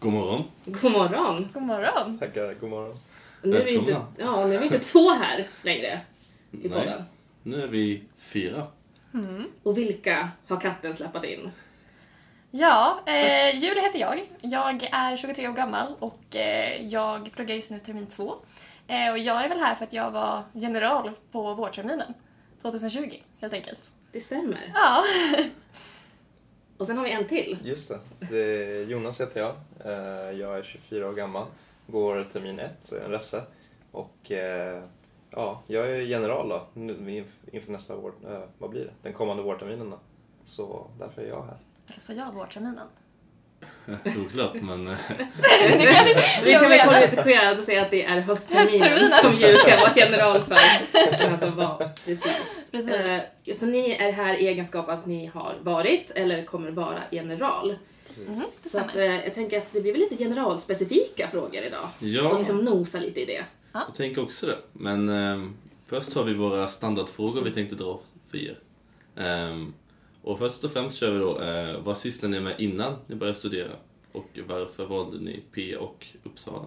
God morgon. God morgon. God morgon. Tackar, god morgon. Nu är, vi inte, ja, nu är vi inte två här längre i Nej, podden. nu är vi fyra. Och vilka har katten släppt in? Ja, eh, Julia heter jag. Jag är 23 år gammal och eh, jag pluggar just nu termin två. Eh, och jag är väl här för att jag var general på vårterminen 2020 helt enkelt. Det stämmer. Ja, Och sen har vi en till. Just det. det är Jonas heter jag. Eh, Jag är 24 år gammal. Går termin 1, så jag är en resse. Och eh, ja, jag är general då, inför nästa år. eh, Vad blir det? Den kommande vårterminen då. Så därför är jag här. så jag vårterminen. Oklart, men eh, kanske Vi kan väl korrigera och säga att det är höstterminen Höstterminen. som Julia var general för. Den här som var. Precis. Precis. Eh, Så ni är här i egenskap att ni har varit eller kommer vara general. Det Så att, eh, jag tänker att det blir väl lite generalspecifika frågor idag. Och ja, liksom nosa lite i det. jag tänker också det. Men eh, först har vi våra standardfrågor vi tänkte dra för er. Ehm, och först och främst kör vi då, eh, vad sysslade ni med innan ni började studera? Och varför valde ni P och Uppsala?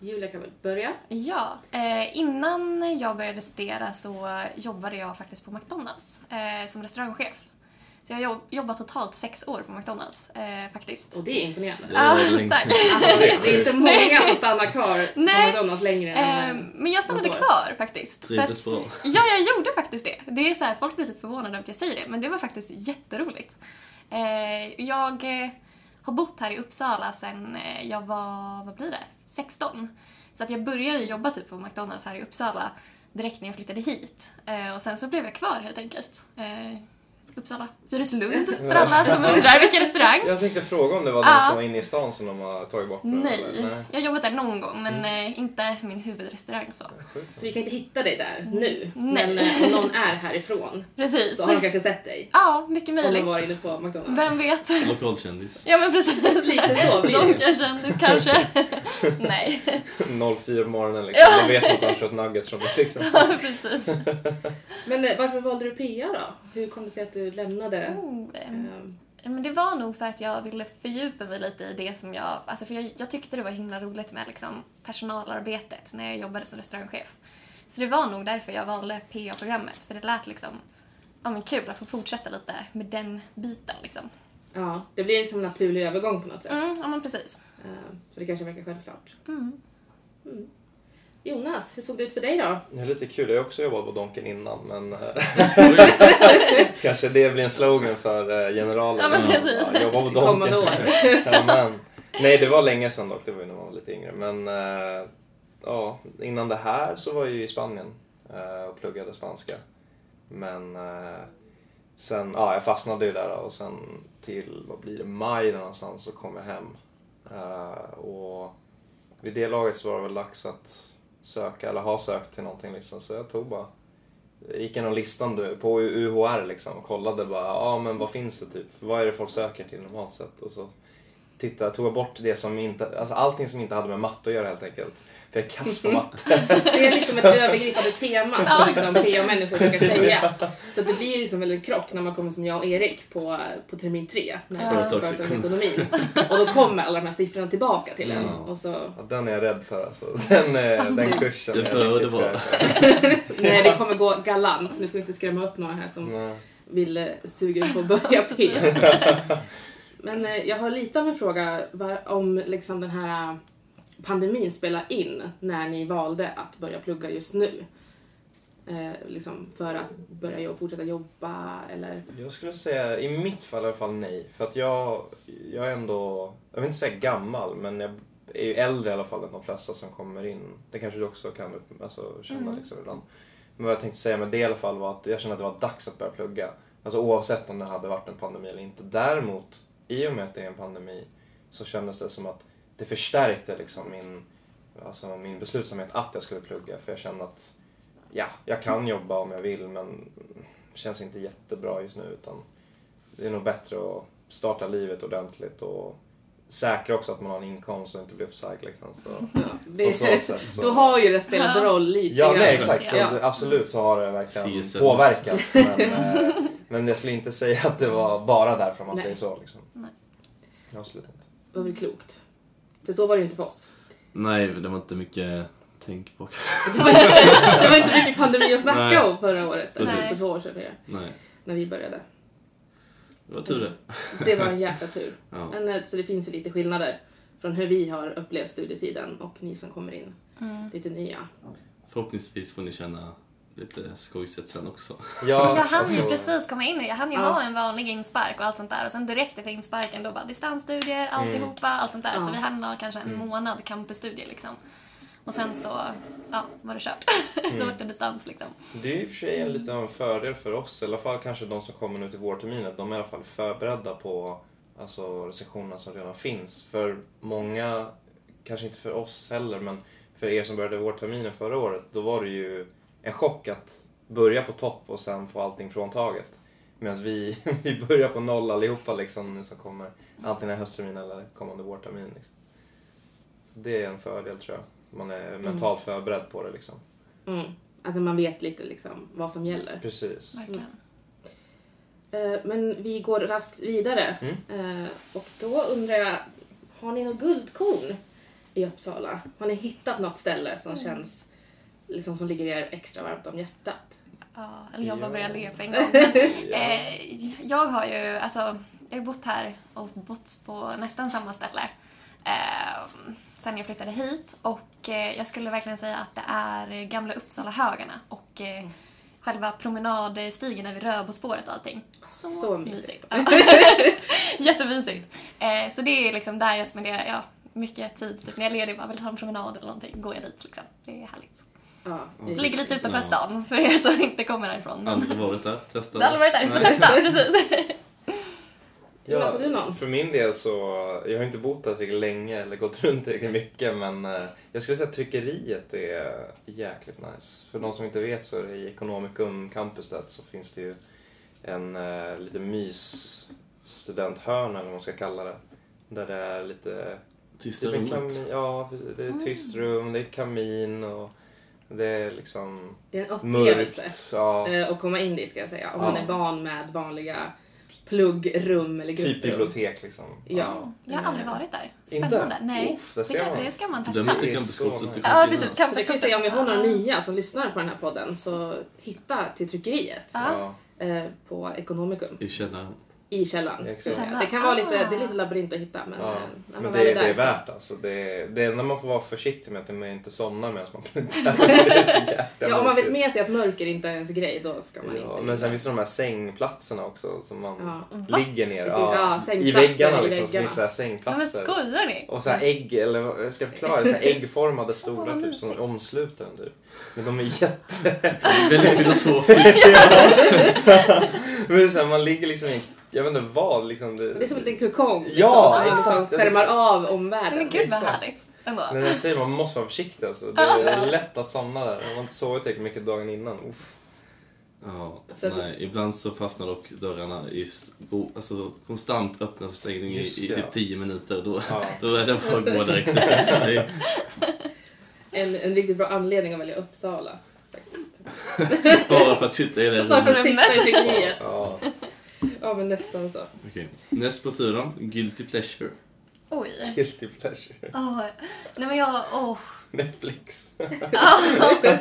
Julia kan väl börja? Ja, eh, innan jag började studera så jobbade jag faktiskt på McDonalds eh, som restaurangchef. Så jag har jobb, jobbat totalt sex år på McDonalds eh, faktiskt. Och det är imponerande. Det Ah, tack. Alltså, det är inte många som stannar kvar på. McDonalds längre Eh, än... men jag stannade kvar faktiskt. Trivdes bra. Ja, jag gjorde faktiskt det. Det är så här, folk blir så förvånade över att jag säger det, men det var faktiskt jätteroligt. Eh, jag eh, har bott här i Uppsala sedan eh, jag var, vad blir det, 16. Så att jag började jobba typ på McDonalds här i Uppsala direkt när jag flyttade hit. Eh, och sen så blev jag kvar helt enkelt. Uppsala, Fyrislund för alla som undrar vilken restaurang. Jag tänkte fråga om det var den som var inne i stan som de har tagit bort nu, Nej? Nej. jag har jobbat där någon gång men eh, inte min huvudrestaurang så. Så vi kan inte hitta dig där nu. Nej. Men eh, om någon är härifrån Precis. så har de kanske sett dig. Ja, mycket Om de möjligt. var inne på McDonalds. Vem vet? Lokalkändis. Ja men precis. Lite så blir det. Donken-kändis kanske. Nej. 04 på morgonen liksom. Ja. De vet att de har kört nuggets från mig liksom. Ja, precis. Men eh, varför valde du PA då? Hur kom det sig att du lämnade? Oh, ehm, eh, men det var nog för att jag ville fördjupa mig lite i det som jag... Alltså för jag, jag tyckte det var himla roligt med liksom personalarbetet när jag jobbade som restaurangchef. Så det var nog därför jag valde PA-programmet. För det lät liksom ja, men kul att få fortsätta lite med den biten liksom. Ja, det blir liksom en naturlig övergång på något sätt. Mm, ja men precis. Eh, Så det kanske verkar självklart. Mm. Jonas, hur såg det ut för dig då? Det är lite kul, jag har också jobbat på Donken innan men eh, kanske det blir en slogan för eh, generalen. Ja, precis. Ja, jobba på Donken. Ja, men, nej, det var länge sedan dock, det var ju när man var lite yngre. Men eh, ja, innan det här så var jag ju i Spanien och pluggade spanska. Men sen, ja, jag fastnade ju där och sen till, vad blir det, maj någonstans så kom jag hem. Och vid det laget så var det väl dags att söka, eller ha sökt till någonting liksom. Så jag tog bara, gick igenom listan på UHR liksom och kollade bara, ja men vad finns det typ? Vad är det folk söker till normalt sett? Och så titta, tog jag bort det som inte, alltså allting som inte hade med matte att göra helt enkelt. För jag är kass på matte. Det är liksom ett övergripande tema som liksom PA-människor brukar säga. Så det blir liksom väl en krock när man kommer som jag och Erik på, på termin tre. När Ja. vi ska prata om ekonomin. Och då kommer alla de här siffrorna tillbaka till en. Ja. Och så, Ja, den är jag rädd för alltså. Den, eh, den kursen. Det det vara. nej, det kommer gå galant. Nu ska vi inte skrämma upp några här som Nej. vill eh, suga på att börja P. Men eh, jag har lite av en fråga var, om liksom den här eh, pandemin spelar in när ni valde att börja plugga just nu. Eh, liksom för att börja jobba, fortsätta jobba eller? Jag skulle säga, i mitt fall i alla fall nej. För att jag, jag är ändå, jag vill inte säga gammal, men jag är ju äldre i alla fall än de flesta som kommer in. Det kanske du också kan alltså, känna Mm. liksom ibland. Men vad jag tänkte säga med det i alla fall var att jag kände att det var dags att börja plugga. Alltså oavsett om det hade varit en pandemi eller inte. Däremot, i och med att det är en pandemi, så kändes det som att det förstärkte liksom min, alltså min beslutsamhet att jag skulle plugga. För jag kände att, ja, jag kan jobba om jag vill men det känns inte jättebra just nu utan det är nog bättre att starta livet ordentligt och säkra också att man har en inkomst och inte blir uppsagd liksom. Så, Det, så sätt så. Då har ju det spelat roll lite Ja, grann. nej exakt. Så Ja. absolut så har det verkligen CSN. påverkat. Men, men jag skulle inte säga att det var bara därför om man Nej. säger så. Liksom. Nej. Absolut inte. Det var väl klokt. För så var det ju inte för oss. Nej, det var inte mycket tänk på. Det var inte, det var inte mycket pandemi att snacka Nej. om förra året. Precis. för två år sedan Nej, när vi började. det var tur det. Det var en jäkla tur. Ja. Men, eh, så det finns ju lite skillnader från hur vi har upplevt studietiden och ni som kommer in Mm. lite nya. Förhoppningsvis får ni känna lite skojset sen också. Men Ja, jag hann alltså, ju precis komma in. Jag hann ju Ja. ha en vanlig inspark och allt sånt där. Och sen direkt efter insparken då bara distansstudier, alltihopa, allt sånt där. Ja. Så vi hann ha kanske en månad campusstudier liksom. Och sen så, ja, var det kört. då var det distans liksom. Det är i och för sig en lite av en fördel för oss, i alla fall kanske de som kommer nu till vårterminen, att de är i alla fall förberedda på alltså, recensionerna som redan finns. För många, kanske inte för oss heller, men för er som började vårterminen förra året, då var det ju en chock att börja på topp och sen få allting fråntaget. Medan vi, vi börjar på noll allihopa liksom nu som kommer, antingen hösttermin eller kommande vårtermin. Liksom. Det är en fördel tror jag. Man är mentalt förberedd på det liksom. Mm. Att man vet lite liksom vad som gäller. Precis. Verkligen. Eh, Men vi går raskt vidare. Mm. Eh, Och då undrar jag, har ni något guldkorn i Uppsala? Har ni hittat något ställe som känns liksom som ligger er extra varmt om hjärtat? Ja, eller jag bara Ja. börjar le på en gång. Men, Ja. eh, jag har ju, alltså, jag har bott här och bott på nästan samma ställe eh, sen jag flyttade hit. Och eh, jag skulle verkligen säga att det är gamla Uppsala-högarna och eh, själva promenadstigen över Röbospåret och allting. Så, Så mysigt. Ja. Jättemysigt. Eh, så det är liksom där jag spenderar ja, mycket tid. Typ när jag är ledig bara vill ha en promenad eller någonting, går jag dit liksom. Det är härligt. Ja, det ligger lite utanför Ja. stan för er som inte kommer härifrån. Aldrig varit där, testa. Det hade varit där, får testa. Precis. Någon? för min del så, jag har inte bott där tillräckligt länge eller gått runt tillräckligt mycket men eh, jag skulle säga att tryckeriet är jäkligt nice. För de som inte vet så är det i Economicum Campus där så finns det ju en uh, lite mys studenthörna eller vad man ska kalla det. Där det är lite Tysta Typ rummet. ja, det är tyst rum, det är kamin och det är liksom Det är en upplevelse. mörkt. Ja, eh, att komma in dit ska jag säga. Om Ja. man är van med vanliga pluggrum eller grupprum. typ bibliotek liksom. Ja. Jag har aldrig varit där. Inte? Spännande. Nej. Uff, där det, ser kan, man. det ska man testa. är inte Det campuskortet. nice. Ja, precis. Det vi säga om vi har några nya som lyssnar på den här podden så hitta till tryckeriet Ja. Ja. eh, på Economicum I källaren. I källaren. Exakt. ska jag säga. Det kan vara lite, Ah. det är lite labyrint att hitta men, Ja. eh, när man Men det, är det där är så- värt alltså. Det, det är när man får vara försiktig med att man inte somnar medan man pluggar. är så Ja, om man vet med sig att mörker inte är ens grej då ska man Ja, inte men sen finns det de här sängplatserna också som man Ja. Ligger ner. Ja, I sängplatser väggarna i liksom. Så väggarna. här Nej, men sängplatser. skojar ni? Och så här ägg, eller vad jag ska förklara, så här äggformade stolar typ som omsluter den typ. Men de är jätte... Väldigt filosofiskt. Men så här, man ligger liksom i, jag vet inte vad liksom. Det, Det är som en liten kokong. Ja, liksom, som exakt. liksom skärmar av omvärlden. men gud vad Exakt. härligt. Ändå. Men jag säger man måste vara försiktig alltså. Det är lätt att somna där. Man har inte sovit tillräckligt mycket dagen innan. Uff. Ja, Så nej, ibland så fastnar dock dörrarna i alltså, konstant öppnas och stängning i, Just i det, typ ja. 10 minuter. Då, Ja. då är det bara att gå direkt. En, en riktigt bra anledning att välja Uppsala. Faktiskt. Bara för att sitta i det Bara för rummet. att sitta i tryckeriet. Ja. Ja men nästan så. Okej. Näst på tur då, Guilty Pleasure. Oj. Guilty pleasure. Åh. Nej men jag, åh. Netflix. Nej, men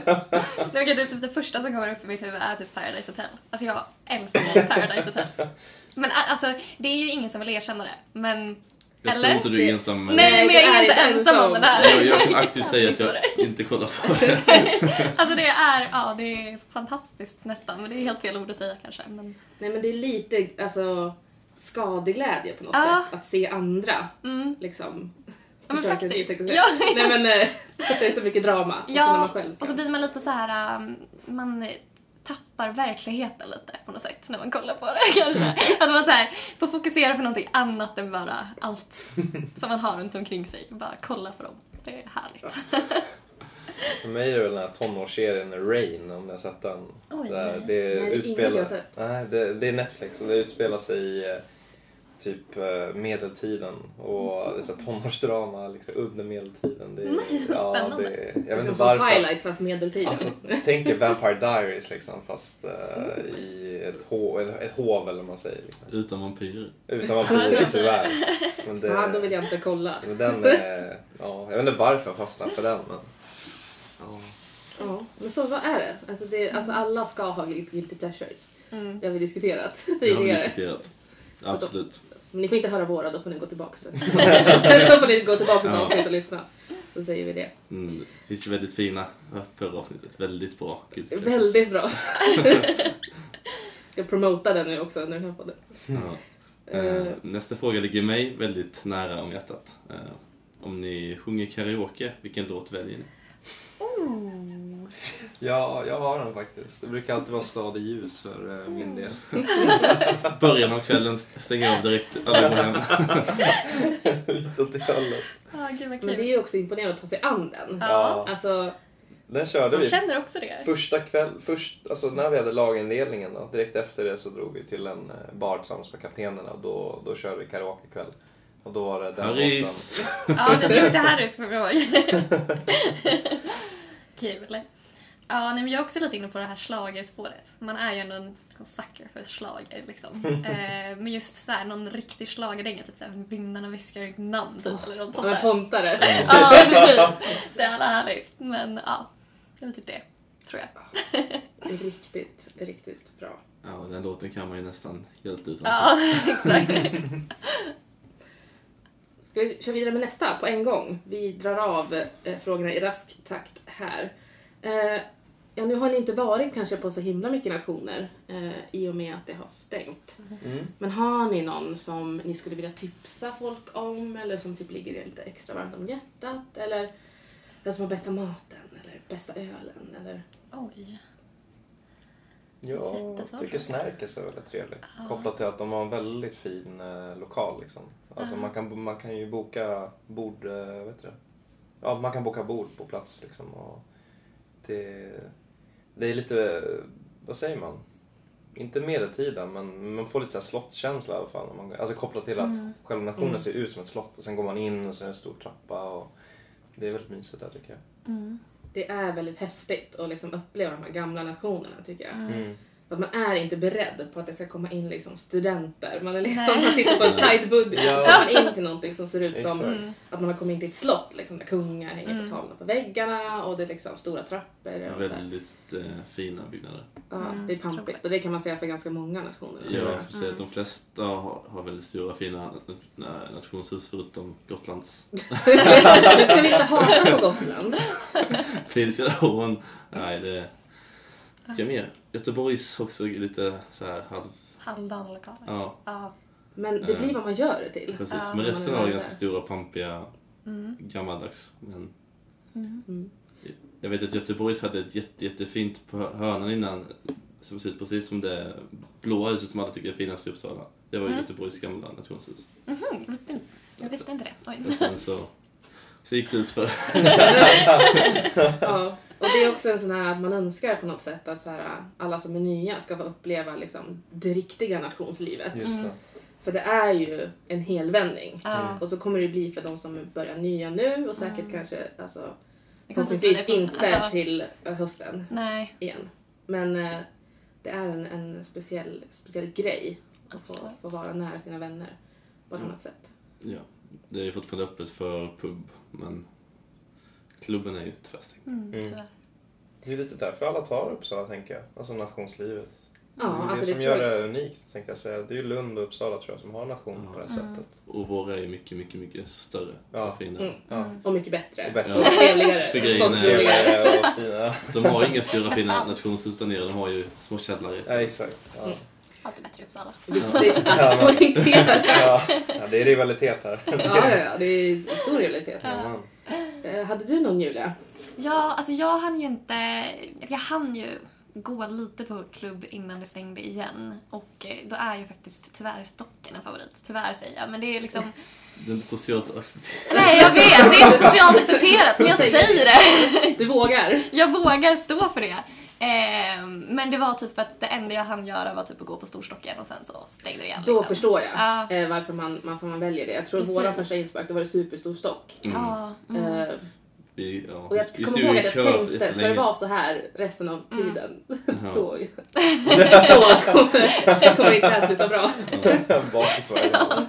det är typ det första som kommer upp i mitt huvud är typ Paradise Hotel. Alltså jag älskar Paradise Hotel. Men alltså, det är ju ingen som vill erkänna det. Men, Jag eller? tror inte du är ensam med Nej, men jag är är inte ensam om det där. Jag, jag kan aktivt säga att jag inte kollar på det. Alltså det är, ja det är fantastiskt nästan. Men det är helt fel ord att säga kanske. Men, Nej men det är lite alltså skadeglädje på något Ja. sätt. Att se andra mm. liksom. Ja, men faktiskt. Ja. Nej men eh, att det är så mycket drama. och så man Ja, själv och så blir man lite så här, um, man tappar verkligheten lite på något sätt när man kollar på det kanske. Att man så här, får fokusera på någonting annat än bara allt som man har runt omkring sig. Bara kolla på dem. Det är härligt. För mig är det väl den här tonårsserien Rain, om ni har sett den. Oj, Så här, nej. det, Nej, det utspelar, sett. nej, det, det är Netflix och det utspelar sig i, eh, typ eh, medeltiden och det är så tonårsdrama liksom, under medeltiden. Det är, Nej, vad spännande. det jag vet inte Liksom som varför. Twilight fast medeltid. Alltså, tänk er Vampire Diaries liksom fast eh, i ett, ho- ett, ett hov eller vad man säger. Liksom. Utan vampyrer. Utan vampyrer tyvärr. Men det, Ja, då vill jag inte kolla. men den är, ja, jag vet inte varför jag fastnade för den men Ja. Ja, men så vad är det? Alltså, det, alltså alla ska ha guilty pleasures. Mm. Det har vi diskuterat Det har vi tidigare. diskuterat. Absolut. Men ni får inte höra våra, då får ni gå tillbaka sen. då får ni gå tillbaka till Ja. avsnittet och lyssna. Då säger vi det. Mm, det finns ju väldigt fina förra avsnittet. Väldigt bra. Väldigt bra. jag promotar den nu också under den här podden. Ja. Eh, nästa fråga ligger mig väldigt nära om hjärtat. Eh, om ni sjunger karaoke, vilken låt väljer ni? Oh. ja, jag har den faktiskt. Det brukar alltid vara stad i ljus för eh, min del. Början av kvällen stänger av direkt, alla går hem. Lite åt det hållet. Ah, gud vad Men det är ju också imponerande att ta sig an den. Ja. Alltså, Den körde vi känner också det. första kväll, först, alltså när vi hade lagindelningen då, direkt efter det så drog vi till en eh, bar tillsammans med kaptenerna och då, då körde vi karaokekväll. Och då var det den Harrys! Ja, det är inte Harrys kommer jag ihåg. Kul. Ja, nej, men jag är också lite inne på det här schlagerspåret. Man är ju ändå en liksom, sucker för schlager liksom. eh, men just så här, någon riktig schlagerdänga, typ såhär Vindarna viskar ditt namn typ, eller något sånt där. pontare. Ja, precis. Så jävla härligt. Men ja, det var typ det, tror jag. Riktigt, riktigt bra. Ja, den låten kan man ju nästan helt utan Ja, exakt. Ska vi köra vidare med nästa på en gång? Vi drar av eh, frågorna i rask takt här. Eh, ja, nu har ni inte varit kanske på så himla mycket nationer eh, i och med att det har stängt. Mm. Men har ni någon som ni skulle vilja tipsa folk om eller som typ ligger er lite extra varmt om hjärtat? Eller den som har bästa maten eller bästa ölen? Eller... Oj. Jag Jättesvårt. tycker Snärkes är väldigt trevlig. Ja. Kopplat till att de har en väldigt fin eh, lokal liksom. Alltså Ja. man, kan, man kan ju boka bord, eh, vet du? Ja, man kan boka bord på plats liksom. Och det, det är lite, vad säger man? Inte medeltida men man får lite så här slottskänsla i alla fall. Man, alltså kopplat till att Mm. själva nationen Mm. ser ut som ett slott och sen går man in och så är det en stor trappa. Och det är väldigt mysigt där tycker jag. Mm. Det är väldigt häftigt att liksom uppleva de här gamla nationerna tycker jag. Mm. Mm. Att man är inte beredd på att det ska komma in liksom studenter. Man, är liksom, Nej. man sitter på en tight budget och så Ja. kommer man in till någonting som ser ut som. Mm. att man har kommit in till ett slott liksom, där kungar hänger Mm. på tavlorna på väggarna och det är liksom stora trappor. Och. Väldigt eh, fina byggnader. ja, Mm, det är pampigt och det kan man säga för ganska många nationer. Ja, jag skulle säga att de flesta har, har väldigt stora fina na- nationshus förutom Gotlands. nu ska vi inte hata på Gotland. Fredriksdalsån. Nej, det... Vilka mer? Göteborgs också lite så här halv... Halvdan lokaler. Ja, Ja. Men det blir vad man gör det till. precis. Ja, Men resten har ganska stora, pampiga, Mm. gammaldags. Men Mm. Mm. jag vet att Göteborgs hade ett jätte, jättefint på hörnan innan som ser ut precis som det blåa huset som alla tycker är finast i Uppsala. Det var ju Mm. Göteborgs gamla nationshus. Mhm, jag visste inte- Jag visste inte det. Oj. Och sen så, så gick det ut för Ja, och det är också en sån här att man önskar på något sätt att så här, alla som är nya ska få uppleva liksom, det riktiga nationslivet. Just Mm. det. För det är ju en helvändning. Ja. Och så kommer det bli för de som börjar nya nu och säkert Mm. kanske alltså, förhoppningsvis inte alltså- till eh, hösten Nej, igen. Men eh, det är en, en speciell, speciell grej att få, få vara nära sina vänner på ett Mm. annat sätt. Ja, det är ju fortfarande öppet för pub, men klubben är ju tyvärr stängd. mm, Mm. tyvärr. Det är lite därför alla tar Uppsala tänker jag. Alltså nationslivet. Ja, det är alltså det det som gör det unikt tänkte jag säga. Det är ju Lund och Uppsala tror jag som har nation på det här Mm. sättet. Och våra är mycket, mycket, mycket större Ja. och finare. Mm. Ja. Mm. Och mycket bättre. Och bättre. Och trevligare. För grejen är- och fina. De har inga stora fina nationshus där nere, de har ju små källare Ja, istället. exakt. Ja. Mm. Alltid bättre i Uppsala. Viktigt Ja, att poängtera. Ja. ja, det är rivalitet här. Ja, ja, ja, det är stor realitet. Ja. Eh, Hade du någon Julia? Ja, alltså jag hann ju inte... Jag hann ju gå lite på klubb innan det stängde igen. Och eh, då är ju faktiskt tyvärr Stocken en favorit. Tyvärr säger jag, men det är liksom... Det är inte socialt accepterat. Nej, jag vet! Det är inte socialt accepterat, men jag säger det! Du vågar? Jag vågar stå för det. Eh, men det var typ för att det enda jag hann göra var typ att gå på storstocken och sen så stängde det igen. Då liksom. förstår jag Ja. eh, varför, man, varför man väljer det. Jag tror Precis. våran första inspark då var det superstor stock. Ja, mm. Eh, Vi, ja, och jag vi kommer ihåg att jag tänkte, ska det vara så här resten av Mm. tiden, Ja. då, då kommer, kommer inte det här sluta bra. Dag.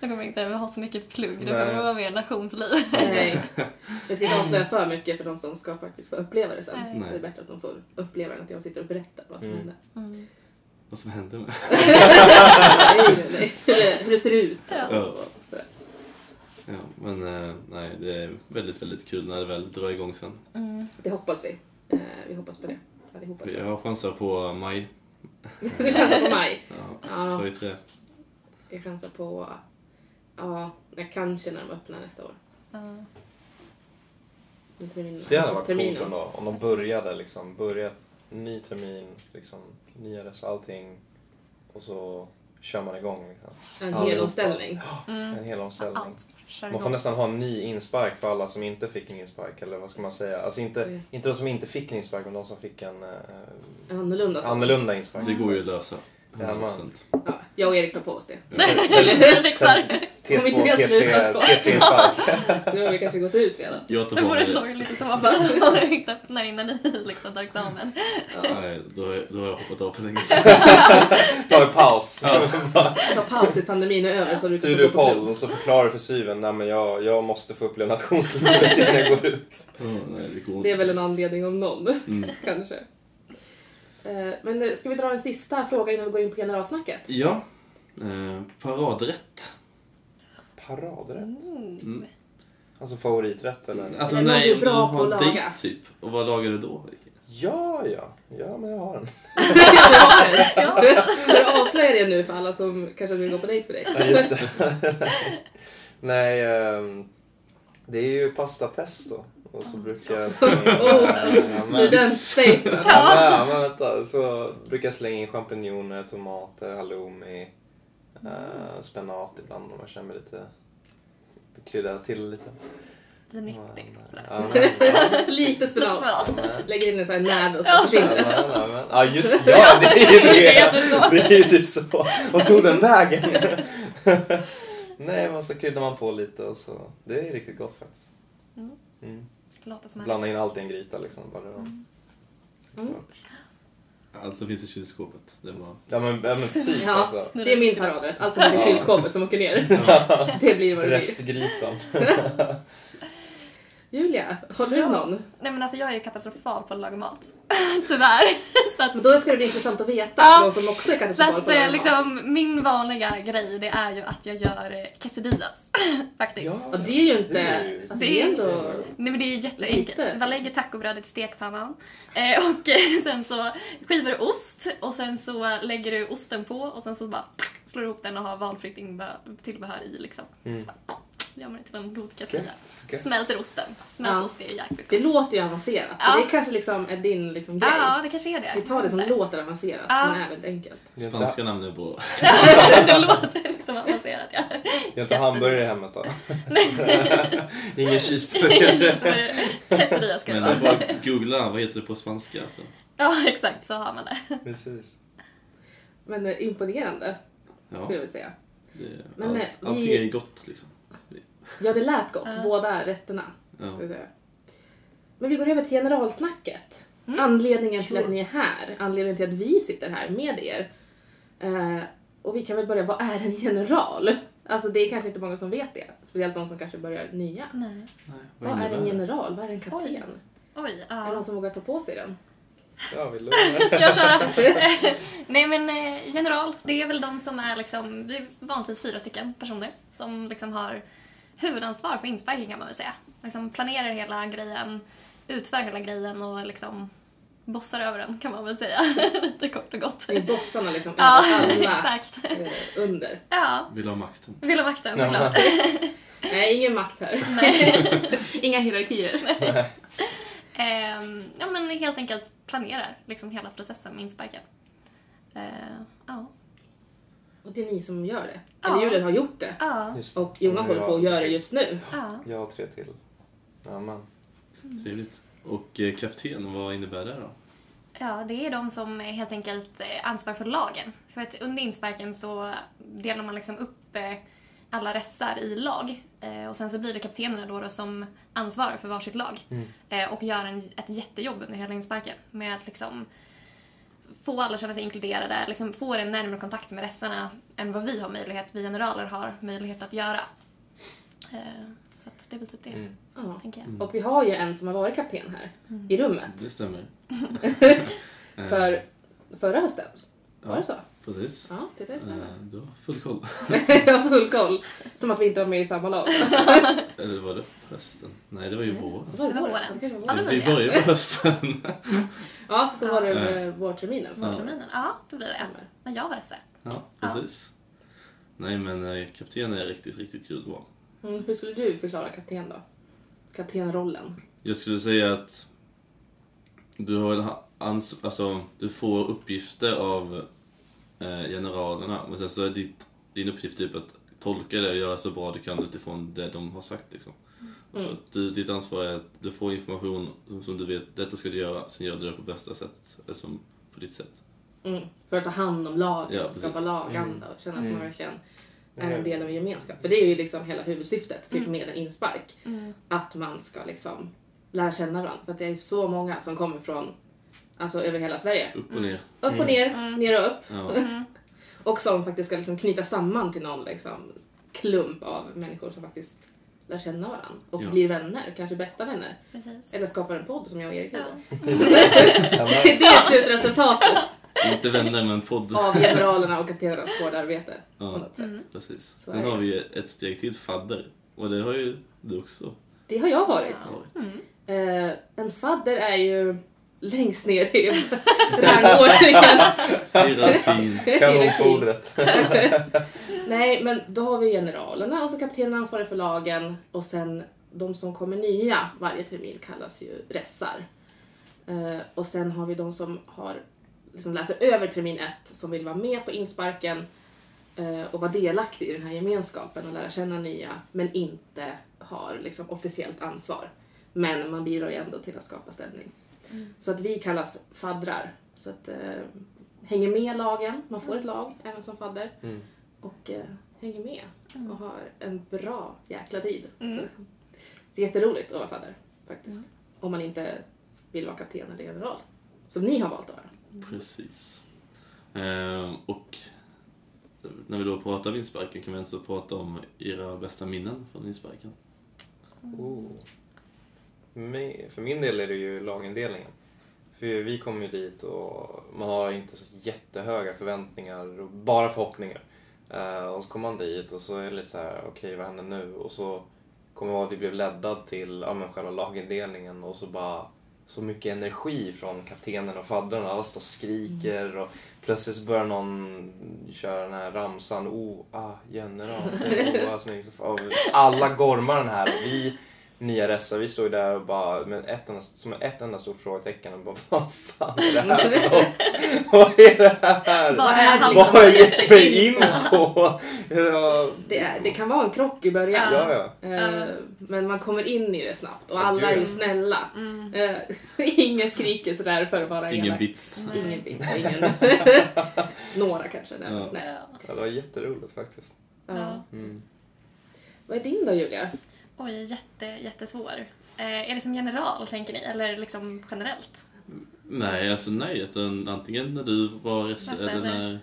Jag kommer inte ha så mycket plugg, det Nej. kommer vara mer nationsliv. Nej. Jag ska inte avslöja för mycket för de som ska faktiskt få uppleva det sen. Nej. Det är bättre att de får uppleva det än att jag sitter och berättar vad som Mm. hände. Mm. Vad som hände med. nej, nej, nej. Hur, det, det ser ut. Ja. Ja, men eh, nej, det är väldigt, väldigt kul när det väl drar igång sen. Mm. Det hoppas vi. Eh, vi hoppas på det. Allihopa. Jag har chanser på maj. Det chansar på maj. Ja, Ja. vi tre. Jag chansar på... Ja, jag kanske när de öppnar nästa år. Ja. Terminen- Det hade varit coolt ändå. Om de började liksom, börjat ny termin, liksom, nya dess allting. Och så kör man igång liksom. En Ja, hel omställning. Mm. En hel omställning. Man får nästan ha en ny inspark för alla som inte fick en inspark. Eller vad ska man säga? Alltså inte, Mm. inte de som inte fick en inspark, men de som fick en eh, annorlunda annorlunda inspark. Det går ju att lösa. Ja, 100%. Ja, jag och Erik tar på oss det. Jag fixar. T2, Om inte vi har T3, slutat. T3-inspark. Nu har vi kanske gått ut redan. Jag tar Det på vore det. sorgligt i så fall om du inte öppnar innan ni liksom tar examen. Ja. Nej, då har, jag, då har jag hoppat av för länge sedan. Ta en paus. Ta paus tills pandemin är över så du på och så förklarar du för syven, nej men jag, jag måste få uppleva nationslivet innan jag går ut. Åh, nej, det. Det är väl en anledning om någon, Mm. kanske. Eh, Men eh, ska vi dra en sista fråga innan vi går in på generalsnacket? Ja. Eh, paradrätt. Paradrätt? Mm. Alltså favoriträtt eller? Alltså Eller nej, du om du bra på har att laga. dejt typ. Och vad lagar du då? Ja, ja. Ja, men jag har den. Ja. Ska du avslöja det nu för alla som kanske vill gå på dejt med dig? Ja, just det. nej, ehm, det är ju pasta pesto. Och så brukar jag slänga in... Oh, Ja, men- ja, men vänta. Så brukar jag slänga in champinjoner, tomater, halloumi, eh, spenat ibland om jag känner mig lite... Krydda till lite. Lite nyttigt. Sådär. Lite spenat. Lägger in en sån här näve och så Ja. försvinner Ja, det. ja, just ja, det är ju Det är det. typ så. Det är ju typ så. Vad tog den vägen? Nej, men så kryddar man på lite och så. Det är riktigt gott faktiskt. Mm. Mm. Låter som Blanda in allt i en gryta liksom. Bara då. Mm. Alltså finns i kylskåpet. Det var... Ja men, ja, men typ Ja, alltså. det är min paradrätt. Allt som är i kylskåpet som åker ner. Det blir vad det blir. Restgrytan. Julia, håller du Ja. någon? Nej men alltså jag är ju katastrofal på att laga mat. Tyvärr. så att, Men då ska det bli intressant att veta Ja. de som också är så katastrofala att på att eh, laga mat. liksom, min vanliga grej det är ju att jag gör eh, quesadillas. Faktiskt. Ja, det är ju inte... Det är Alltså, Det det är ändå... Nej men det är jätteenkelt. Man lägger tacobrödet i stekpannan eh, och eh, sen så skivar du ost och sen så lägger du osten på och sen så bara slår du ihop den och har valfritt tillbehör i liksom. Mm. Så bara, gör man det till en god quesadilla. gött. Smälter osten. Smält Ja. ost är jäkligt Det gott. låter ju avancerat. Så Ja. det kanske liksom är din liksom, grej. Ja, det kanske är det. Vi tar det som Det. låter avancerat, Ja. men är väldigt enkelt. Det Spanska namn är bra. det låter liksom avancerat ja. Det är inte hamburgare i hemmet då? Ingen cheeseburgare. Quesadilla ska det Men det vara. bara att googla, vad heter det på spanska? Alltså. Ja exakt, så har man det. Precis. Men eh, imponerande, Ja, skulle jag vilja säga. det, Men, allt, eh, allting vi- är gott liksom. Ja, det lät gott. Ja. Båda rätterna. Ja. Men vi går över till generalsnacket. Mm. Anledningen till att ni är här. Anledningen till att vi sitter här med er. Eh, och vi kan väl börja, vad är en general? Alltså det är kanske inte många som vet det. Speciellt de som kanske börjar nya. Nej. Nej, Vad är en general? Vad är en kapten? Oj. Oj, Är det någon som vågar ta på sig den? Ja, vill du? Ska jag köra? Nej men eh, general, det är väl de som är liksom, vi är vanligtvis fyra stycken personer som liksom har huvudansvar för insparken kan man väl säga. Liksom planerar hela grejen, utför hela grejen och liksom bossar över den kan man väl säga. Lite kort och gott. Det är bossarna liksom. Ja, alla exakt. eh, under. Ja, Vill ha makten. vill ha makten Ja. såklart. Nej, ingen makt här. Inga hierarkier. Ehm, ja men helt enkelt planerar liksom hela processen med insparken. Eh, Ja. Och det är ni som gör det. Ja. Eller Julia har gjort det. Ja. Just Och Jonas håller på att göra det just nu. Ja. Jag och tre till. Ja, men. Trevligt. Och eh, kapten, vad innebär det då? Ja, det är de som helt enkelt eh, ansvar för lagen. För att under insparken så delar man liksom upp eh, alla ressar i lag. Eh, Och sen så blir det kaptenerna då, då som ansvarar för varsitt lag. Eh, Och gör en, ett jättejobb under hela insparken med att liksom få alla känna sig inkluderade, liksom få en närmare kontakt med ressarna än vad vi har möjlighet, vi generaler har möjlighet att göra. Eh, Så att det är väl typ det, Mm. Ja. tänker jag. Och vi har ju en som har varit kapten här i rummet Det stämmer. Eh, för förra hösten. Var ja, det så? Precis. Ja, titta det. Eh, Du har full koll. Jag har full koll. Som att vi inte var med i samma lag. Eller var det hösten? Nej, det var ju våren. Var Det var våren. Det var Ja, det våren. var Vi det. började på hösten. Ja, då var det eh, vårterminen. Ja. Terminen, ja då blir det. När jag var ressa. Ja, precis. Nej, men eh, kapten är riktigt, riktigt kul. Mm, hur skulle du förklara kapten då? Kaptenrollen. Jag skulle säga att du har väl ha- ans- alltså, du får uppgifter av eh, generalerna, men sen så är ditt, din uppgift typ att tolka det och göra så bra du kan utifrån det de har sagt. Liksom. Mm. du, ditt ansvar är att du får information som, som du vet, detta ska du göra, sen gör du det på bästa sätt, eh, som på ditt sätt. Mm. För att ta hand om laget, Ja, och skapa laganda och känna att man Mm. verkligen är en del av en gemenskap. För det är ju liksom hela huvudsyftet typ med en inspark. Mm. Att man ska liksom lära känna varandra. För att det är så många som kommer från, alltså över hela Sverige. Upp och ner. Upp och ner, ner och upp. Ja. Och som faktiskt ska liksom knyta samman till någon liksom, klump av människor som faktiskt lär känna varandra. Och Ja. blir vänner, kanske bästa vänner. Precis. Eller skapar en podd som jag och Erik gjorde. Ja. Ja, Det är slutresultatet Inte vänner, men podd. av generalerna och kaptenernas hårda arbete. På Ja, något sätt. precis. Så Sen har vi ju ett steg till, fadder. Och det har ju du också Det har jag varit. varit. Eh, en fadder är ju längst ner i rangordningen. Hierarkin. Kanonfodret. Nej, men då har vi generalerna och så kaptenen ansvarig för lagen och sen de som kommer nya varje termin kallas ju ressar. Eh, och sen har vi de som har liksom läser över termin ett som vill vara med på insparken eh, och vara delaktig i den här gemenskapen och lära känna nya men inte har liksom officiellt ansvar. Men man bidrar ju ändå till att skapa stämning. Så att vi kallas faddrar. Så att eh, hänger med lagen, man får ett lag även som fadder Mm. Och eh, hänger med och har en bra jäkla tid. Mm. Det är jätteroligt att vara fadder faktiskt. Om man inte vill vara kapten eller general. Som ni har valt att vara. Precis. Ehm, och när vi då pratar om insparken kan vi också prata om era bästa minnen från insparken. Oh. Me- För min del är det ju lagindelningen. För vi kommer ju dit och man har inte så jättehöga förväntningar och bara förhoppningar. Eh, och så kommer man dit och så är det lite så här, okej vad händer nu? Och så kommer jag ihåg att vi blev leddad till ja, men själva lagindelningen och så bara så mycket energi från kaptenen och faddrarna. Alla står och skriker och plötsligt så börjar någon köra den här ramsan. Oh, ah, general, säg oh, ah, snygg. Alla gormar den här och vi nya ressar, vi står ju där och bara med ett enda, som ett enda stort frågetecken och bara vad fan är det här för något? vad är det här? Vad är det Vad har jag gett mig in på? Ja, Det, är, det kan vara en krock i början. ja. ja. Eh, Men man kommer in i det snabbt och alla är ju snälla. Mm. Eh, Ingen skriker sådär för att vara Ingen elak. bits. Nej. Ingen bit. och Ingen... Några kanske. Nej. Ja. Nej. Det var jätteroligt faktiskt. Ja. Mm. Vad är din då Julia? Oj, jätte, jättesvår. Eh, är det som general, tänker ni? Eller liksom generellt? Nej, alltså nej. Utan antingen när du var Lasse, eller eller? när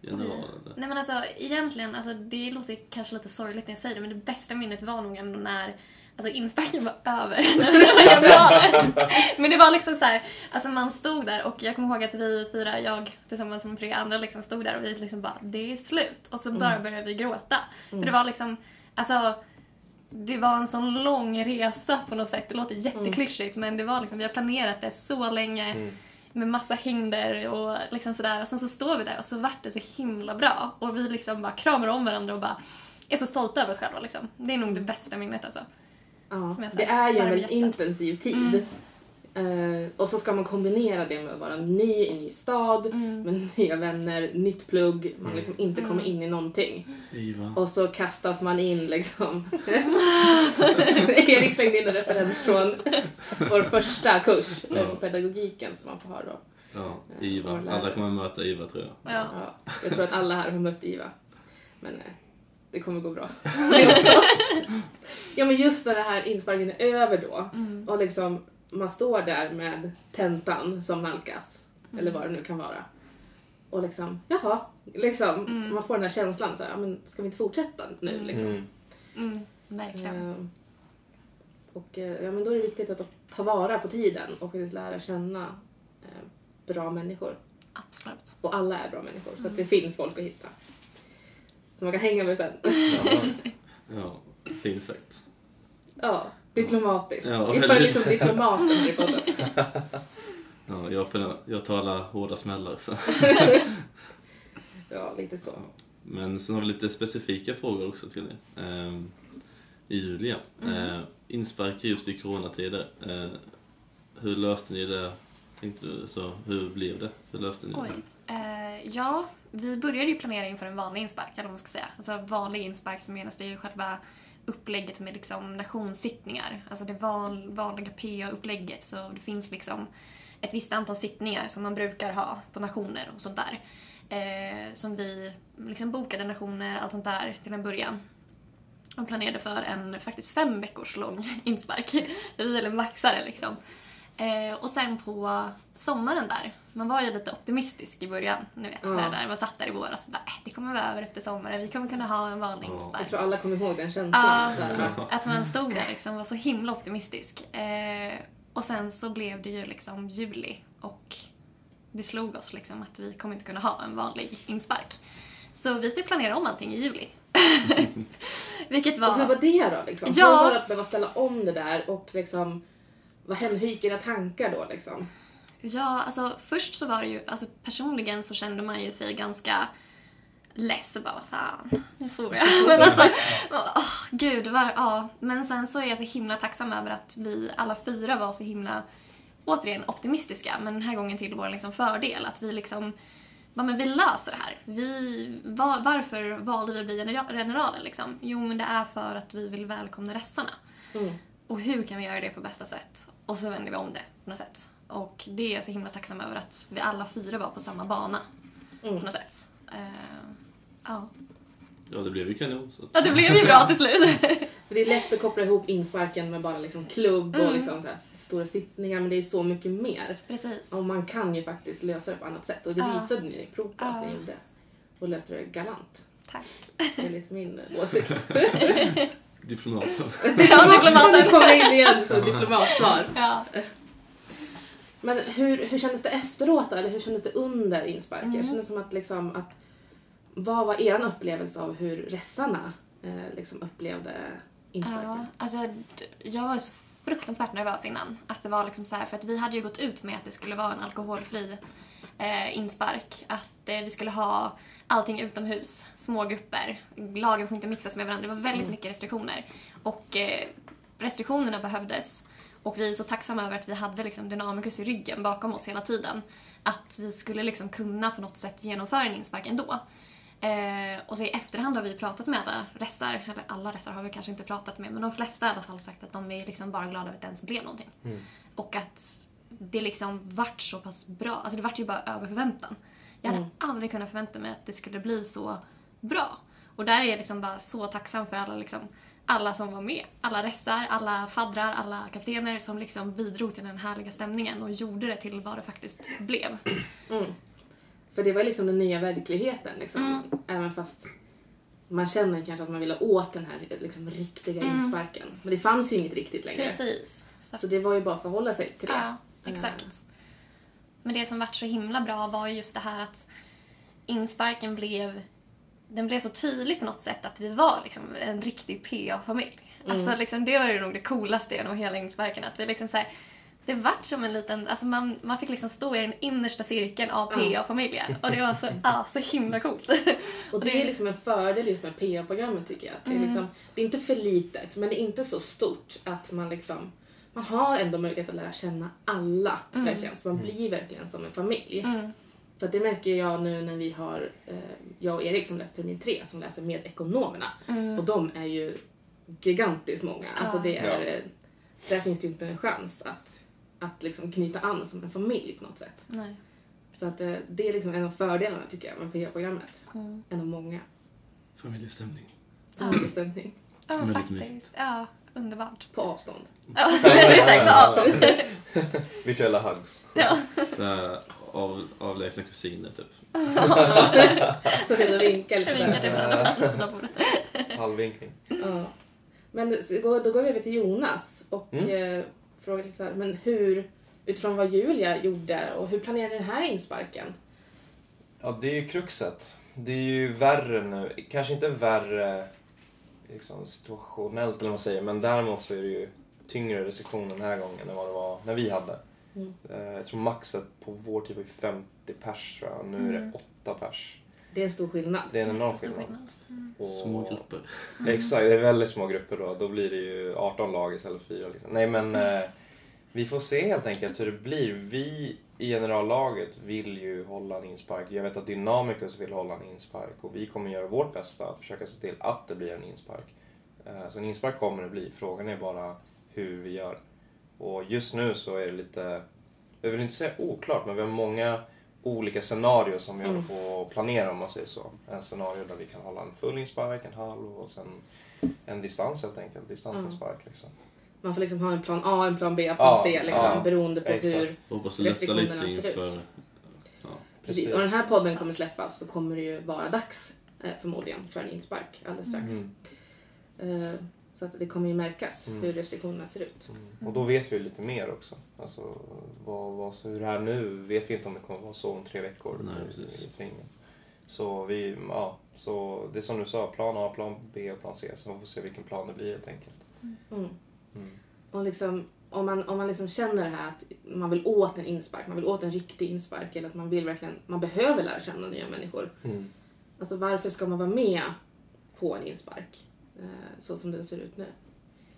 general. eller- Nej men alltså egentligen, alltså, det låter kanske lite sorgligt när jag säger det, men det bästa minnet var nog ändå när Alltså insparken var över. Men det var liksom så här, alltså man stod där och jag kommer ihåg att vi fyra, jag tillsammans med tre andra liksom stod där och vi liksom bara, det är slut. Och så bara började vi gråta. För det var liksom, alltså det var en sån lång resa på något sätt. Det låter jätteklyschigt men det var liksom, vi har planerat det så länge Mm. med massa hinder och liksom sådär. Och sen så står vi där och så vart det så himla bra. Och vi liksom bara kramar om varandra och bara är så stolta över oss själva liksom. Det är nog det bästa minnet alltså. Ja, det är ju en väldigt intensiv tid. Eh, och så ska man kombinera det med att vara ny i en ny stad, Mm. med nya vänner, nytt plugg, man Mm. liksom inte kommer in i någonting. Iva. Och så kastas man in liksom. Erik slängde in en referens från vår första kurs, eh, på pedagogiken som man får ha då. Ja, Iva. och lärare. Alla kommer möta Iva tror jag. Ja. Ja, jag tror att alla här har mött Iva. Men eh, det kommer gå bra. Ja men just när det här insparken är över då Mm. och liksom man står där med tentan som nalkas. Mm. Eller vad det nu kan vara. Och liksom, jaha. Liksom, Mm. Man får den här känslan så här, ja, men ska vi inte fortsätta nu Mm. liksom? Mm. Mm, verkligen. Ehm, och eh, ja, men då är det viktigt att ta vara på tiden och faktiskt lära känna eh, bra människor. Absolut. Och alla är bra människor, så att Mm. det finns folk att hitta. Som man kan hänga med sen. Ja. Ja, fint sagt. Ja, diplomatiskt. Ja, Jag är väldigt. liksom diplomaten här i podden. Ja, jag, får- jag talar hårda smällar. Så. Ja, lite så. Men sen har vi lite specifika frågor också till er. Ehm, Julia, eh, inspark just i coronatider. Eh, hur löste ni det? Tänkte du så? Hur blev det? Hur löste ni Oj. det? Eh, ja, vi började ju planera inför en vanlig inspark, eller vad man ska säga. Alltså vanlig inspark så menas det ju själva upplägget med liksom nationssittningar. Alltså det van, vanliga PA-upplägget. Så det finns liksom ett visst antal sittningar som man brukar ha på nationer och sånt där. Eh, som vi liksom bokade nationer, allt sånt där till en början. Och planerade för en faktiskt fem veckors lång inspark. Vi ville maxa det liksom. Eh, och sen på sommaren där, man var ju lite optimistisk i början. Ni vet, här där, man satt där i våras och bara äh, det kommer vara över efter sommaren, vi kommer kunna ha en vanlig Ja. inspark. Jag tror alla kommer ihåg den känslan. Ja, att man stod där liksom var så himla optimistisk. Eh, och sen så blev det ju liksom juli och det slog oss liksom att vi kommer inte kunna ha en vanlig inspark. Så vi fick planera om allting i juli. Vilket Och hur var... var det då? Liksom? Ja. Hur var det att behöva ställa om det där och liksom, vad hände? Hur gick era tankar då liksom? Ja, alltså först så var det ju, alltså personligen så kände man ju sig ganska less och bara vad fan, nu svor jag. Men alltså, åh, gud, var, ja. Men sen så är jag så himla tacksam över att vi alla fyra var så himla, återigen optimistiska, men den här gången till vår liksom fördel. Att vi liksom, ja men vi löser det här. Vi, var, varför valde vi att bli genera- generaler liksom? Jo men det är för att vi vill välkomna ressarna. Mm. Och hur kan vi göra det på bästa sätt? Och så vänder vi om det på något sätt. Och det är jag så himla tacksam över att vi alla fyra var på samma bana Mm. på något sätt. Eh, ja. Ja, det blev ju kanon. Så att, ja, det blev ju bra till slut. För det är lätt att koppla ihop insparken med bara liksom klubb och Mm. liksom så här stora sittningar, men det är så mycket mer. Precis. Och man kan ju faktiskt lösa det på annat sätt och det Ja. visade ni prov på att Ja. ni gjorde. Och löste det galant. Tack. Enligt min åsikt. diplomaten. Ja, Nu diplomaten. kommer jag in igen som diplomatsvar. Ja. Men hur, hur kändes det efteråt? Eller hur kändes det under insparken? Mm. Jag kände som att liksom att vad var er upplevelse av hur ressarna eh, liksom upplevde insparken? Ja, alltså, jag var så fruktansvärt nervös innan. Att det var liksom så här, för att vi hade ju gått ut med att det skulle vara en alkoholfri eh, inspark. Att eh, vi skulle ha allting utomhus, små grupper. Lagen får inte mixas med varandra. Det var väldigt mycket restriktioner. Och eh, restriktionerna behövdes. Och vi är så tacksamma över att vi hade liksom Dynamicus i ryggen bakom oss hela tiden. Att vi skulle liksom kunna på något sätt genomföra en inspark ändå. Eh, och så i efterhand har vi pratat med alla ressar, eller alla ressar har vi kanske inte pratat med, men de flesta i alla fall sagt att de är liksom bara glada över att det ens blev någonting. Och att det liksom vart så pass bra, alltså det vart ju bara över förväntan. Jag hade Mm. aldrig kunnat förvänta mig att det skulle bli så bra. Och där är jag liksom bara så tacksam för alla, liksom, alla som var med. Alla ressar, alla faddrar, alla kaptener som liksom bidrog till den härliga stämningen och gjorde det till vad det faktiskt blev. Mm. För det var liksom den nya verkligheten liksom. Mm. Även fast man känner kanske att man vill ha åt den här liksom, riktiga Mm. insparken. Men det fanns ju inget riktigt längre. Precis. Så Så det var ju bara att förhålla sig till det. Ja, exakt. Men det som vart så himla bra var ju just det här att insparken blev den blev så tydlig på något sätt att vi var liksom en riktig PA-familj. Alltså liksom, det var ju nog det coolaste genom hela insparken. Att vi liksom så här, det vart som en liten, alltså man, man fick liksom stå i den innersta cirkeln av Ja. PA-familjen. Och det var så, ja, så himla coolt. Och det är liksom en fördel just med PA-programmet tycker jag. Att det, är Mm. liksom, det är inte för litet men det är inte så stort att man liksom man har ändå möjlighet att lära känna alla Mm. verkligen. Så man blir verkligen som en familj. Mm. För det märker jag nu när vi har, eh, jag och Erik som läser termin tre som läser med ekonomerna. Mm. Och de är ju gigantiskt många. Alltså Ja. det är, Ja. eh, där finns det ju inte en chans att, att liksom knyta an som en familj på något sätt. Nej. Så att eh, det är liksom en av fördelarna tycker jag med PH-programmet. Mm. En av många. Familjestämning. Familjestämning. Ja, Väldigt faktiskt. mysigt. Ja, underbart. På avstånd. Ja, exakt. På avstånd. Virtuella hugs. Ja. Så av, avlägsna kusiner typ. Så sitter och vinkar Jag vinkar lite. till varandra på andra sidan bordet. Halvvinkning. Ja. Men då går vi över till Jonas och Mm. eh, frågar lite så här, men hur, utifrån vad Julia gjorde och hur planerade den här insparken? Ja, det är ju kruxet. Det är ju värre nu. Kanske inte värre liksom, situationellt eller vad man säger, men däremot så är det ju tyngre restriktioner den här gången än vad det var när vi hade. Mm. Eh, Jag tror maxet på vår tid var ju 50 pers tror jag. Nu är Mm. det 8 pers. Det är en stor skillnad. Det är en enorm skillnad. skillnad. Mm. Och- Små grupper. Exakt, det är väldigt små grupper då. Då blir det ju 18 lag istället för 4. Liksom. Nej men eh, vi får se helt enkelt hur det blir. Vi i generallaget vill ju hålla en inspark. Jag vet att Dynamicus vill hålla en inspark och vi kommer göra vårt bästa att försöka se till att det blir en inspark. Eh, så en inspark kommer det bli. Frågan är bara hur vi gör. Och just nu så är det lite, jag vill inte säga oklart, men vi har många olika scenarier som vi Mm. håller på att planera om man säger så. En scenario där vi kan hålla en full inspark, en halv och sen en distans helt enkelt. Distansinspark liksom. Man får liksom ha en plan A, en plan B, en plan Ja, C liksom, ja, beroende på exakt. hur... Hoppas lite Restriktionerna ser ut. Ja. Precis. Och den här podden kommer släppas så kommer det ju vara dags eh, förmodligen för en inspark alldeles strax. Mm. Eh, så att det kommer ju märkas Mm. hur restriktionerna ser ut. Mm. Och då vet vi ju lite mer också. Alltså, vad, vad, hur det är nu vet vi inte om det kommer vara så om tre veckor. Nej, i-. Så vi, ja, så det är som du sa, plan A, plan B och plan C. Så man får se vilken plan det blir helt enkelt. Mm. Mm. Och liksom, om man, om man liksom känner det här att man vill åt en inspark, man vill åt en riktig inspark eller att man vill verkligen, man behöver lära känna nya människor. Mm. Alltså varför ska man vara med på en inspark? Eh, så som den ser ut nu.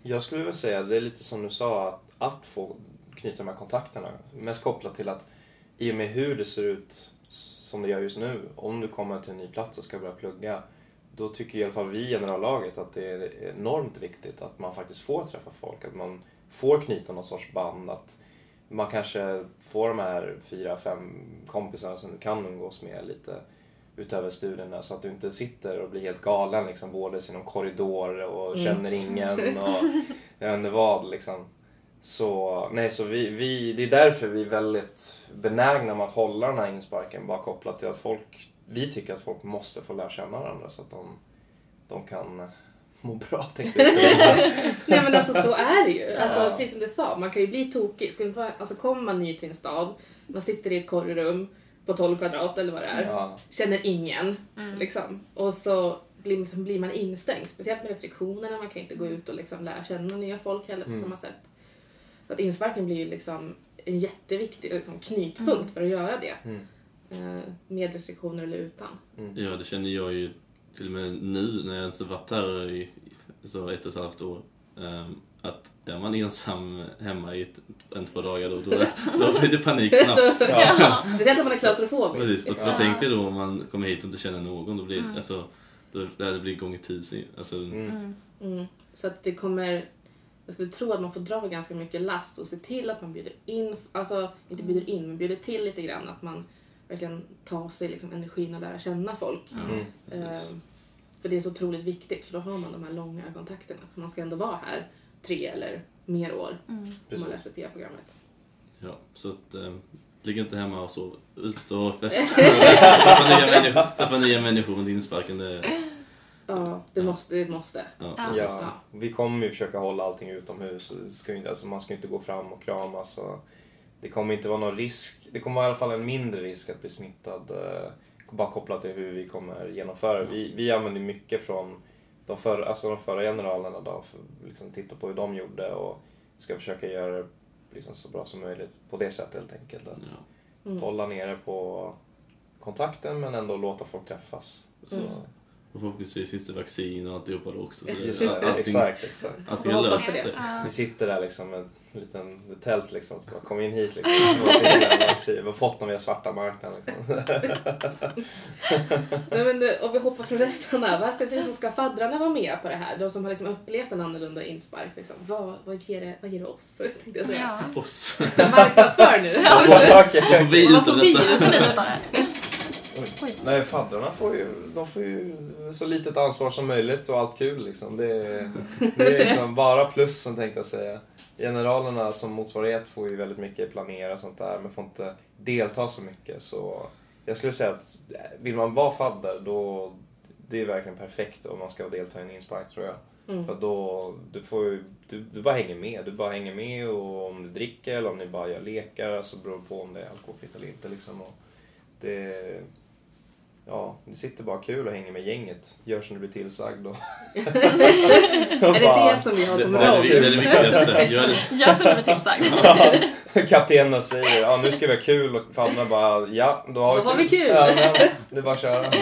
Jag skulle vilja säga, det är lite som du sa, att, att få knyta de här kontakterna. Mest kopplat till att i och med hur det ser ut som det gör just nu, om du kommer till en ny plats och ska börja plugga, då tycker i alla fall vi i generallaget att det är enormt viktigt att man faktiskt får träffa folk, att man får knyta någon sorts band, att man kanske får de här fyra, fem kompisarna som du kan umgås med lite utöver studierna så att du inte sitter och blir helt galen liksom både i någon korridor och Mm. känner ingen och jag vet vad liksom. Så, nej, så vi, vi, det är därför vi är väldigt benägna med att hålla den här insparken bara kopplat till att folk, vi tycker att folk måste få lära känna varandra så att de, de kan må bra tänkte jag säga. Nej men alltså så är det ju. Alltså, Ja. Precis som du sa, man kan ju bli tokig. Alltså, kommer man ny till en stad, man sitter i ett korgrum på 12 kvadrat eller vad det är, Ja, känner ingen. Mm. Liksom. Och så blir, liksom, blir man instängd. Speciellt med restriktionerna, man kan inte gå ut och liksom, lära känna nya folk heller på Mm. samma sätt. Så att insparken blir ju liksom en jätteviktig liksom, knutpunkt Mm. för att göra det. mm, Eh, med restriktioner eller utan. mm. Ja, det känner jag ju till och med nu när jag ens har varit här i så ett och ett halvt år. ehm, att är man ensam hemma i ett, en, två dagar då, då, då blir det panik snabbt. Ja. Speciellt om man är klaustrofobisk. Precis, och Ja. vad tänk dig då om man kommer hit och inte känner någon. Då blir Mm. alltså, då, det blir gånger tusen. Alltså, Mm. Mm. Mm. Så att det kommer... Jag skulle tro att man får dra ganska mycket last och se till att man bjuder in, alltså inte bjuder in, men bjuder till lite grann. Att man verkligen tar sig liksom energin att lära känna folk. ja, Mm. precis. Eh, för det är så otroligt viktigt, för då har man de här långa kontakterna. För man ska ändå vara här tre eller mer år Mm. om man läser PA-programmet. Ja, så att ähm, ligg inte hemma och sov. Ut och festa. träffa, nya människor, träffa nya människor runt insparken. Det, Ja, det måste, det måste. ja. Ja. Ja, vi kommer ju försöka hålla allting utomhus. Ska ju, alltså man ska ju inte gå fram och kramas. Och det kommer inte vara någon risk. Det kommer vara i alla fall en mindre risk att bli smittad. eh, Bara kopplat till hur vi kommer genomföra det. vi, vi använder mycket från de förra, alltså de förra generalerna. Då, för liksom titta på hur de gjorde och ska försöka göra det liksom så bra som möjligt på det sättet helt enkelt. Att Ja. Mm. Hålla nere på kontakten men ändå låta folk träffas. Så, Mm. Och förhoppningsvis finns det vaccin och alltihopa då också. Så det, Just det, allting, exakt, exakt. allting Jag har löst sig. Vi sitter där liksom med en liten tält liksom. Så bara, kom in hit liksom. Vi har fått dem via svarta marknaden liksom. Nej, men det, om vi hoppar från resten här. Varför liksom ska faddrarna vara med på det här? De som har liksom upplevt en annorlunda inspark. Liksom. Vad, vad, ger det, vad ger det oss? Tänkte jag säga. Ja. Oss. Marknadsför nu. Vad får vi ut av detta? Oj. Nej, faddrarna får ju, de får ju så litet ansvar som möjligt och allt kul liksom. Det är, det är liksom bara plussen tänkte jag säga. Generalerna som motsvarighet får ju väldigt mycket planera och sånt där men får inte delta så mycket. Så jag skulle säga att vill man vara fadder då det är verkligen perfekt om man ska delta i en inspark tror jag. Mm. För då, du, får ju, du, du bara hänger med. Du bara hänger med och om du dricker eller om ni bara gör lekar så beror det på om det är alkoholfritt eller inte. Liksom. Och det, ja, du sitter bara kul och hänger med gänget. Gör som du blir tillsagd. Och Är det det som vi har som roll? det, det är det viktigaste. Gör det. Gör som du blir tillsagd. Kaptenen säger ja nu ska vi ha kul och fadderna bara ja då har vi Då har vi kul. Ja, men, det är bara att köra.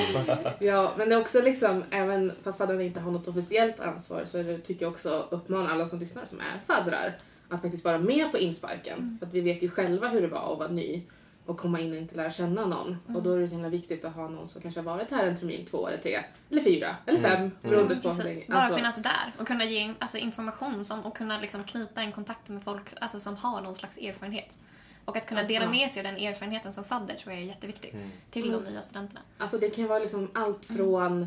Ja, men det är också liksom, även fast faddrarna inte har något officiellt ansvar så är det, tycker jag också uppmana alla som lyssnar som är faddrar att faktiskt vara med på insparken. För att vi vet ju själva hur det var att vara ny och komma in och inte lära känna någon. Och då är det så himla viktigt att ha någon som kanske har varit här en termin, två eller tre, eller fyra, eller fem, beroende på hur länge. Bara Alltså, finnas där och kunna ge alltså, information som, och kunna liksom, knyta en kontakt med folk alltså, som har någon slags erfarenhet. Och att kunna dela med sig av den erfarenheten som fadder tror jag är jätteviktig till de nya studenterna. Alltså det kan vara liksom allt från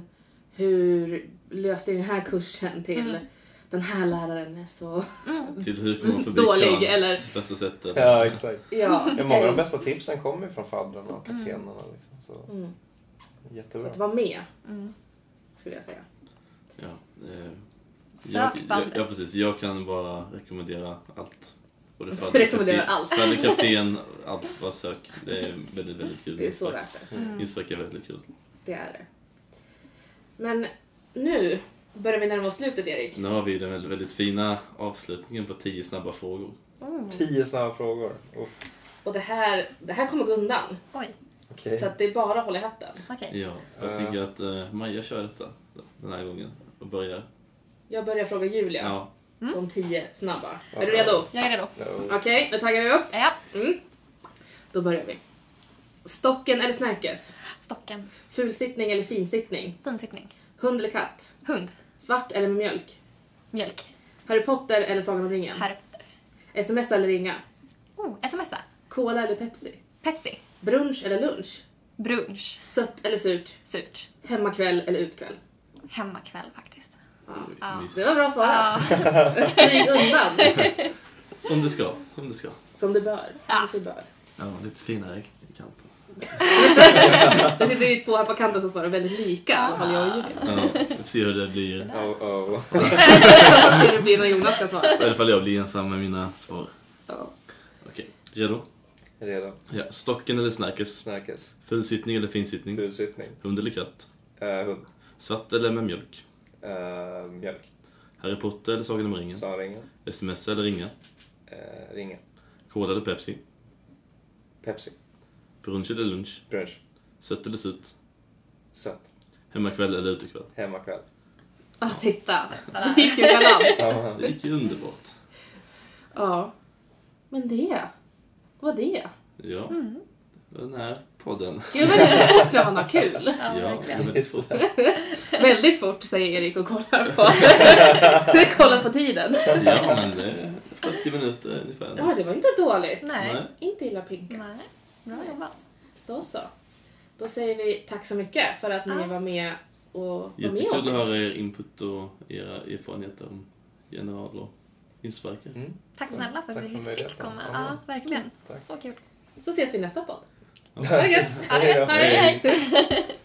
hur löste ni den här kursen till Mm. Den här läraren är så... Till hur kommer man förbi Dålig, kön eller- på bästa sätt. eller- Ja exakt. Ja, Ja, många av de bästa tipsen kommer ju från faddrarna och kaptenerna. Liksom. Så, Mm. Så jättebra. att vara med, Mm. skulle jag säga. Ja, eh, Sök jag, jag, ja, precis. Jag kan bara rekommendera allt. Både Du fadder, rekommenderar kapten- allt. Fadder, kapten, allt. Bara sök. Det är väldigt, väldigt kul. Det är så värt det. Mm. Inspark är väldigt kul. Det är det. Men nu börjar vi närma oss slutet, Erik. Nu har vi den väldigt, väldigt fina avslutningen på 10 snabba frågor. Mm. Tio snabba frågor. Uff. Och det här, det här kommer gå undan. Oj, Okej. Så att det är bara att hålla i hatten. okej. Ja, jag Eh. tycker att uh, Maja kör detta den här gången och börjar. Jag börjar fråga Julia. Ja. De tio snabba. Ja. Är du redo? Jag är redo. No. Okej, nu taggar vi upp. Ja, Mm. Då börjar vi. Stocken eller snärkes? stocken. Fulsittning eller finsittning? Finsittning. Hund eller katt? Hund. Svart eller med mjölk? Mjölk. Harry Potter eller Sagan om ringen? Harry Potter. SMS eller ringa? Oh, smsa. Cola eller Pepsi? Pepsi. Brunch eller lunch? Brunch. Sött eller surt? Surt. Hemmakväll eller utkväll? Hemmakväll faktiskt. Ja. Ja. Det var bra svarat. Ja. Undan. Som det ska. Som det ska. Som det bör. Som Ja. det bör. Ja, lite finare. Det sitter ju två här på kanten som svarar väldigt lika. I alla fall jag och Julia. Ja, vi får se hur det blir. Oh, oh. Vi får se hur det blir när Jonas ska svara. I alla fall jag blir ensam med mina svar. Ja. Okej, redo? Redo. Ja, stocken eller snärkes? Snärkes. Fullsittning eller finsittning? Fulsittning. Hund eller katt? Uh, hund. Svart eller med mjölk? Uh, mjölk. Harry Potter eller Sagan om ringen? Saringen. Sms eller ringa? Uh, ringa. Cola eller Pepsi? Pepsi. Brunch eller lunch? Brunch. Sött eller surt? Sött. Hemmakväll eller utekväll? Hemmakväll. Ja, titta. Det gick ju galant. Ja, Det gick ju underbart. Ja. Men det var det. Ja, den här podden. Gud vad det fort när man har kul. Ja, Ja, väldigt fort. Väldigt fort säger Erik och kollar på, kollar på tiden. Ja, men det är 40 minuter ungefär. Ja, det var inte dåligt. Nej. Nej. Inte illa pinkat. Nej. Bra jobbat. Då så. Då säger vi tack så mycket för att ni Ja. var med och var med Jättekul oss. att höra er input och era erfarenheter om general och insparkar. Mm. Tack snälla för att vi fick komma. Ja. Verkligen. Tack. Så kul. Så ses vi nästa podd. Ja. Ha det gött! Hej då. Hej, hej.